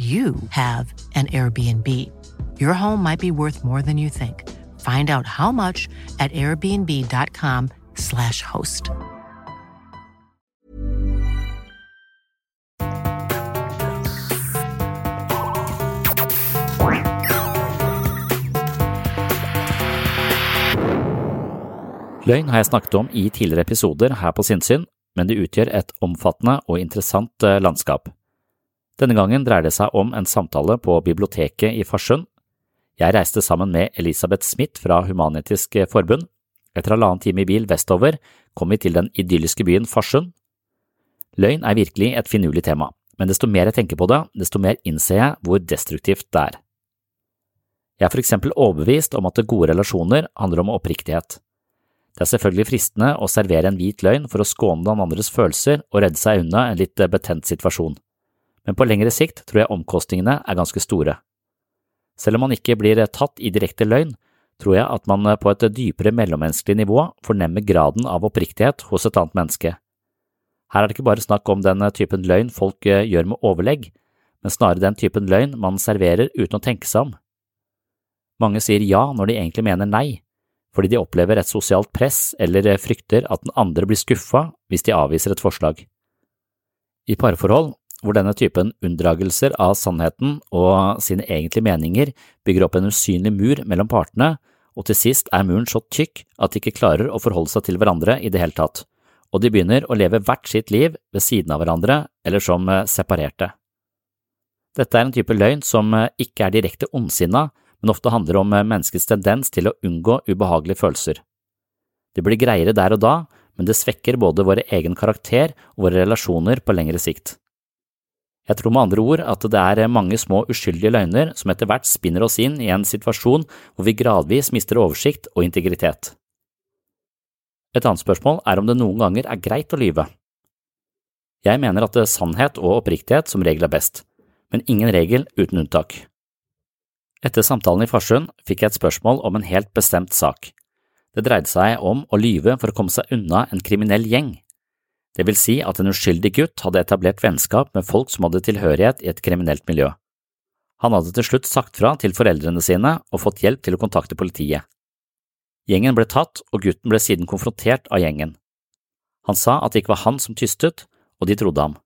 you have an Airbnb. Your home might be worth more than you think. Find out how much at airbnb.com/slash host. Løgn har jeg snakket om i tidligere episoder her på Sinnsyn, men det utgjør et omfattende og interessant eh, landskap. Denne gangen dreier det seg om en samtale på biblioteket i Farsund. Jeg reiste sammen med Elisabeth Smith fra Human-Etisk Forbund. Etter halvannen time i bil vestover kom vi til den idylliske byen Farsund. Løgn er virkelig et finurlig tema, men desto mer jeg tenker på det, desto mer innser jeg hvor destruktivt det er. Jeg er for eksempel overbevist om at gode relasjoner handler om oppriktighet. Det er selvfølgelig fristende å servere en hvit løgn for å skåne den andres følelser og redde seg unna en litt betent situasjon, men på lengre sikt tror jeg omkostningene er ganske store. Selv om man ikke blir tatt i direkte løgn, tror jeg at man på et dypere mellommenneskelig nivå fornemmer graden av oppriktighet hos et annet menneske. Her er det ikke bare snakk om den typen løgn folk gjør med overlegg, men snarere den typen løgn man serverer uten å tenke seg om. Mange sier ja når de egentlig mener nei, fordi de opplever et sosialt press eller frykter at den andre blir skuffa hvis de avviser et forslag. I parforhold, hvor denne typen unndragelser av sannheten og sine egentlige meninger bygger opp en usynlig mur mellom partene, og til sist er muren så tykk at de ikke klarer å forholde seg til hverandre i det hele tatt, og de begynner å leve hvert sitt liv ved siden av hverandre eller som separerte. Dette er en type løgn som ikke er direkte ondsinna, men ofte handler om menneskets tendens til å unngå ubehagelige følelser. Det blir greiere der og da, men det svekker både vår egen karakter og våre relasjoner på lengre sikt. Jeg tror med andre ord at det er mange små uskyldige løgner som etter hvert spinner oss inn i en situasjon hvor vi gradvis mister oversikt og integritet. Et annet spørsmål er om det noen ganger er greit å lyve. Jeg mener at sannhet og oppriktighet som regel er best, men ingen regel uten unntak. Etter samtalen i Farsund fikk jeg et spørsmål om en helt bestemt sak. Det dreide seg om å lyve for å komme seg unna en kriminell gjeng. Det vil si at en uskyldig gutt hadde etablert vennskap med folk som hadde tilhørighet i et kriminelt miljø. Han hadde til slutt sagt fra til foreldrene sine og fått hjelp til å kontakte politiet. Gjengen ble tatt, og gutten ble siden konfrontert av gjengen. Han sa at det ikke var han som tystet, og de trodde ham.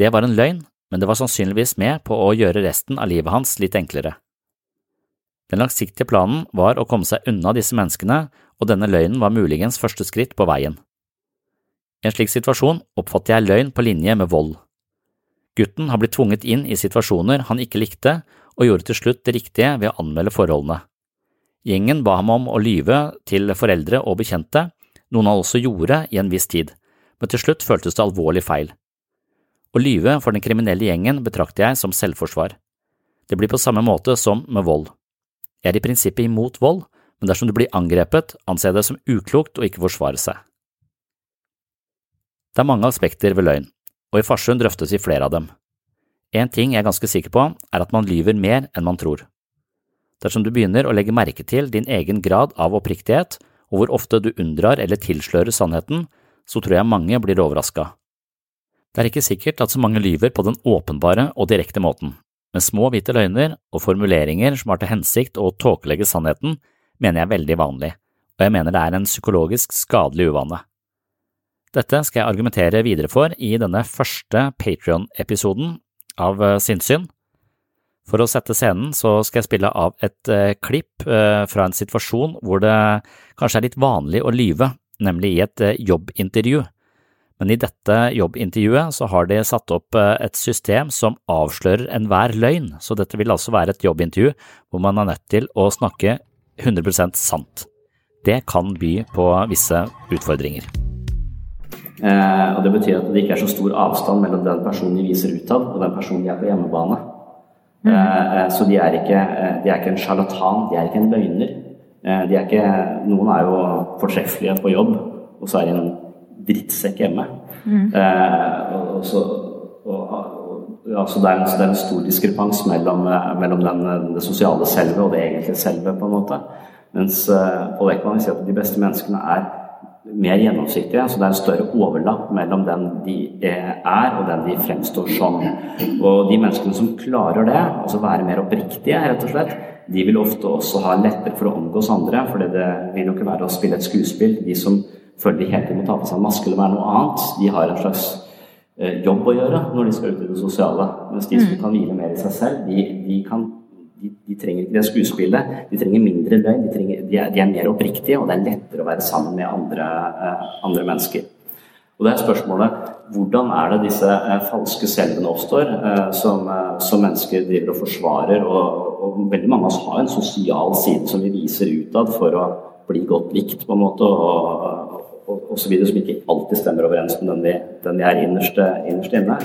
Det var en løgn, men det var sannsynligvis med på å gjøre resten av livet hans litt enklere. Den langsiktige planen var å komme seg unna disse menneskene, og denne løgnen var muligens første skritt på veien. I en slik situasjon oppfatter jeg løgn på linje med vold. Gutten har blitt tvunget inn i situasjoner han ikke likte, og gjorde til slutt det riktige ved å anmelde forholdene. Gjengen ba ham om å lyve til foreldre og bekjente, noe han også gjorde i en viss tid, men til slutt føltes det alvorlig feil. Å lyve for den kriminelle gjengen betrakter jeg som selvforsvar. Det blir på samme måte som med vold. Jeg er i prinsippet imot vold, men dersom du blir angrepet, anser jeg det som uklokt å ikke forsvare seg. Det er mange aspekter ved løgn, og i Farsund drøftes vi flere av dem. En ting jeg er ganske sikker på, er at man lyver mer enn man tror. Dersom du begynner å legge merke til din egen grad av oppriktighet og hvor ofte du unndrar eller tilslører sannheten, så tror jeg mange blir overraska. Det er ikke sikkert at så mange lyver på den åpenbare og direkte måten, men små hvite løgner og formuleringer som har til hensikt å tåkelegge sannheten, mener jeg er veldig vanlig, og jeg mener det er en psykologisk skadelig uvane. Dette skal jeg argumentere videre for i denne første Patrion-episoden av eh, Sinnsyn. For å sette scenen så skal jeg spille av et eh, klipp eh, fra en situasjon hvor det kanskje er litt vanlig å lyve, nemlig i et jobbintervju men i dette jobbintervjuet så har de satt opp et system som avslører enhver løgn, så dette vil altså være et jobbintervju hvor man er nødt til å snakke 100% sant. Det kan by på visse utfordringer. Eh, og Det betyr at det ikke er så stor avstand mellom den personen de viser utad, og den personen de er på hjemmebane. Mm. Eh, så de er, ikke, eh, de er ikke en sjarlatan, de er ikke en løgner. Eh, de er ikke, noen er jo fortreffelige på jobb, og så er de en drittsekk hjemme. Mm. Eh, og, så, og, ja, så det, er en, det, er en, stor diskrepans mellom, eh, mellom den, det sosiale selve og det egentlige selve, på en måte. Mens eh, Paul Ekman vil si at de beste menneskene er mer gjennomsiktige. Så det er en større overlapp mellom den de er og den de fremstår som. Og de menneskene som klarer det, altså være mer oppriktige, rett og slett, de vil ofte også ha lettere for å omgås andre. For det vil jo ikke være å spille et skuespill. De som føler de hele tiden må ta på seg en maske eller være noe annet. De har en slags eh, jobb å gjøre når de skal ut i det sosiale. Mens de som mm. kan hvile mer i seg selv, de, de, kan, de, de trenger ikke det skuespillet. De trenger mindre løgn. De, de, er, er, mer oppriktige, og det er lettere å være sammen med andre, uh, andre mennesker. Og det er spørsmålet hvordan er det disse uh, falske selvene oppstår, uh, som, som, mennesker driver og forsvarer. Og, og, veldig mange av oss har en sosial side som vi viser utad for å bli godt likt, på en måte. og så videre som ikke alltid stemmer overens med den vi, den vi er innerst, innerst inne.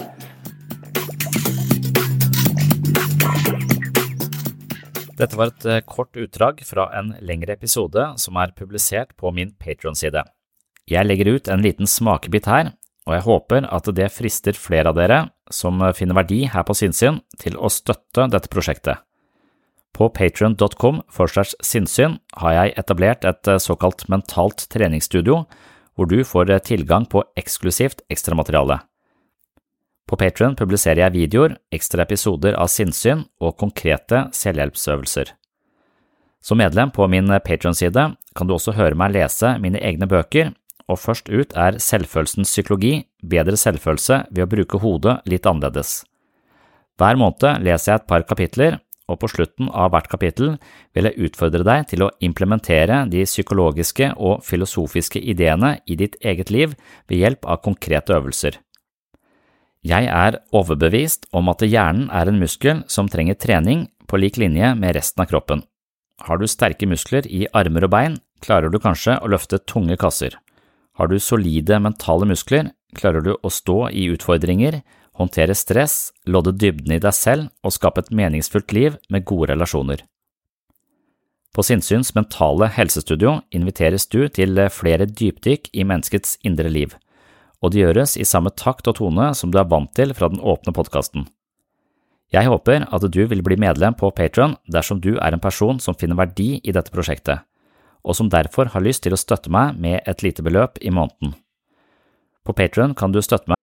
Dette var et eh, kort utdrag fra en lengre episode som er publisert på min Patron-side. Jeg legger ut en liten smakebit her, og jeg håper at det frister flere av dere som finner verdi her på Sinnsyn, til å støtte dette prosjektet. På patrion.com sinnssyn har jeg etablert et eh, såkalt mentalt treningsstudio hvor du får eh, tilgang på eksklusivt ekstramateriale. På Patrion publiserer jeg videoer, ekstra episoder av sinnssyn og konkrete selvhjelpsøvelser. Som medlem på min Patrion-side kan du også høre meg lese mine egne bøker, og først ut er Selvfølelsens psykologi, bedre selvfølelse ved å bruke hodet litt annerledes. Hver måned leser jeg et par kapitler, og på slutten av hvert kapittel vil jeg utfordre deg til å implementere de psykologiske og filosofiske ideene i ditt eget liv ved hjelp av konkrete øvelser. Jeg er overbevist om at hjernen er en muskel som trenger trening på lik linje med resten av kroppen. Har du sterke muskler i armer og bein, klarer du kanskje å løfte tunge kasser. Har du solide mentale muskler, klarer du å stå i utfordringer håndtere stress, lodde dybden i deg selv og skape et meningsfullt liv med gode relasjoner. På Sinnsyns mentale helsestudio inviteres du til flere dypdykk i menneskets indre liv, og det gjøres i samme takt og tone som du er vant til fra den åpne podkasten. Jeg håper at du vil bli medlem på Patron dersom du er en person som finner verdi i dette prosjektet, og som derfor har lyst til å støtte meg med et lite beløp i måneden. På Patron kan du støtte meg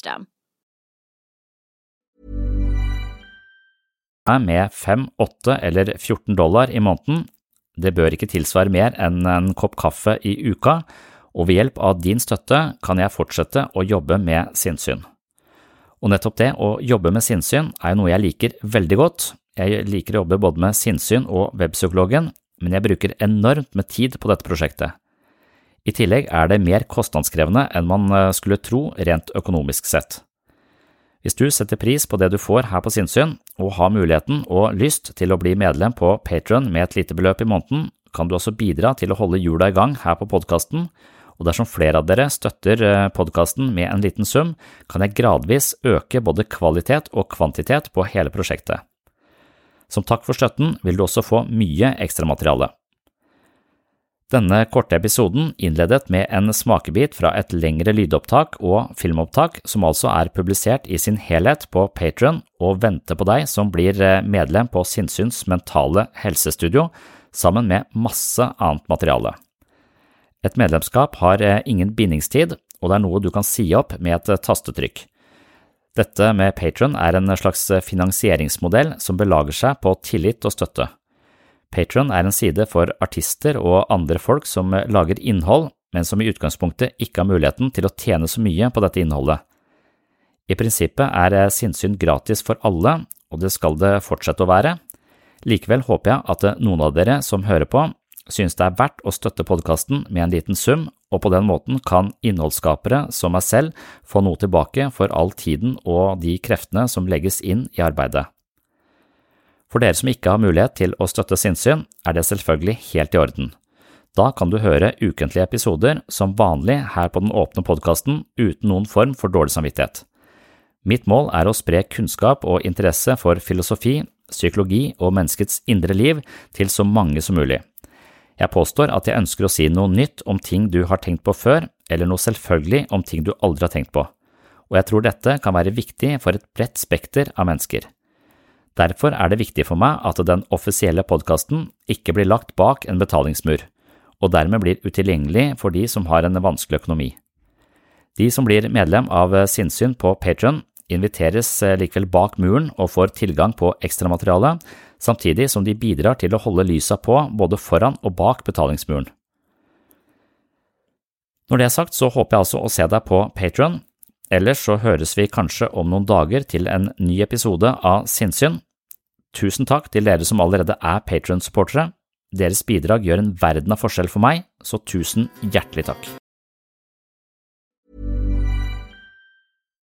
Med 5, 8 eller 14 dollar i måneden. Det bør ikke tilsvare mer enn en kopp kaffe i uka, og ved hjelp av din støtte kan jeg fortsette å jobbe med sinnssyn. Og nettopp det å jobbe med sinnssyn er noe jeg liker veldig godt. Jeg liker å jobbe både med sinnssyn og webpsykologen, men jeg bruker enormt med tid på dette prosjektet. I tillegg er det mer kostnadskrevende enn man skulle tro rent økonomisk sett. Hvis du setter pris på det du får her på Sinnsyn, og har muligheten og lyst til å bli medlem på Patron med et lite beløp i måneden, kan du også bidra til å holde hjula i gang her på podkasten, og dersom flere av dere støtter podkasten med en liten sum, kan jeg gradvis øke både kvalitet og kvantitet på hele prosjektet. Som takk for støtten vil du også få mye ekstramateriale. Denne korte episoden innledet med en smakebit fra et lengre lydopptak og filmopptak som altså er publisert i sin helhet på Patron og venter på deg som blir medlem på Sinnsyns mentale helsestudio, sammen med masse annet materiale. Et medlemskap har ingen bindingstid, og det er noe du kan si opp med et tastetrykk. Dette med Patron er en slags finansieringsmodell som belager seg på tillit og støtte. Patron er en side for artister og andre folk som lager innhold, men som i utgangspunktet ikke har muligheten til å tjene så mye på dette innholdet. I prinsippet er sinnssyn gratis for alle, og det skal det fortsette å være. Likevel håper jeg at noen av dere som hører på, synes det er verdt å støtte podkasten med en liten sum, og på den måten kan innholdsskapere som meg selv få noe tilbake for all tiden og de kreftene som legges inn i arbeidet. For dere som ikke har mulighet til å støtte sinnssyn, er det selvfølgelig helt i orden. Da kan du høre ukentlige episoder som vanlig her på den åpne podkasten uten noen form for dårlig samvittighet. Mitt mål er å spre kunnskap og interesse for filosofi, psykologi og menneskets indre liv til så mange som mulig. Jeg påstår at jeg ønsker å si noe nytt om ting du har tenkt på før, eller noe selvfølgelig om ting du aldri har tenkt på, og jeg tror dette kan være viktig for et bredt spekter av mennesker. Derfor er det viktig for meg at den offisielle podkasten ikke blir lagt bak en betalingsmur, og dermed blir utilgjengelig for de som har en vanskelig økonomi. De som blir medlem av Sinnsyn på Patron, inviteres likevel bak muren og får tilgang på ekstramateriale, samtidig som de bidrar til å holde lysa på både foran og bak betalingsmuren. Når det er sagt, så håper jeg altså å se deg på Patron, Ellers så høres vi kanskje om noen dager til en ny episode av Sinnsyn. Tusen takk til dere som allerede er Patron-supportere. Deres bidrag gjør en verden av forskjell for meg, så tusen hjertelig takk.